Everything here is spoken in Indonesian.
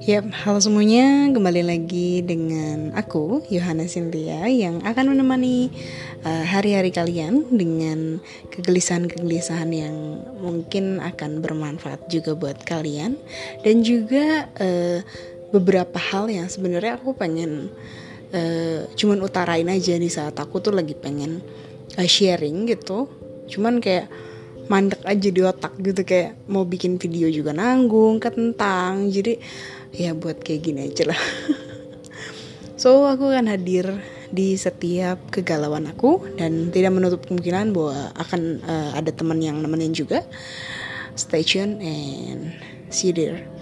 Yap, halo semuanya, kembali lagi dengan aku, Yohana Cynthia, yang akan menemani uh, hari-hari uh, kalian dengan kegelisahan-kegelisahan yang mungkin akan bermanfaat juga buat kalian, dan juga uh, beberapa hal yang sebenarnya aku pengen uh, cuman utarain aja di saat aku tuh lagi pengen uh, sharing gitu, cuman kayak mandek aja di otak gitu kayak mau bikin video juga nanggung ketentang jadi ya buat kayak gini aja lah. So aku akan hadir di setiap kegalauan aku dan tidak menutup kemungkinan bahwa akan uh, ada teman yang nemenin juga. Stay tune and see you there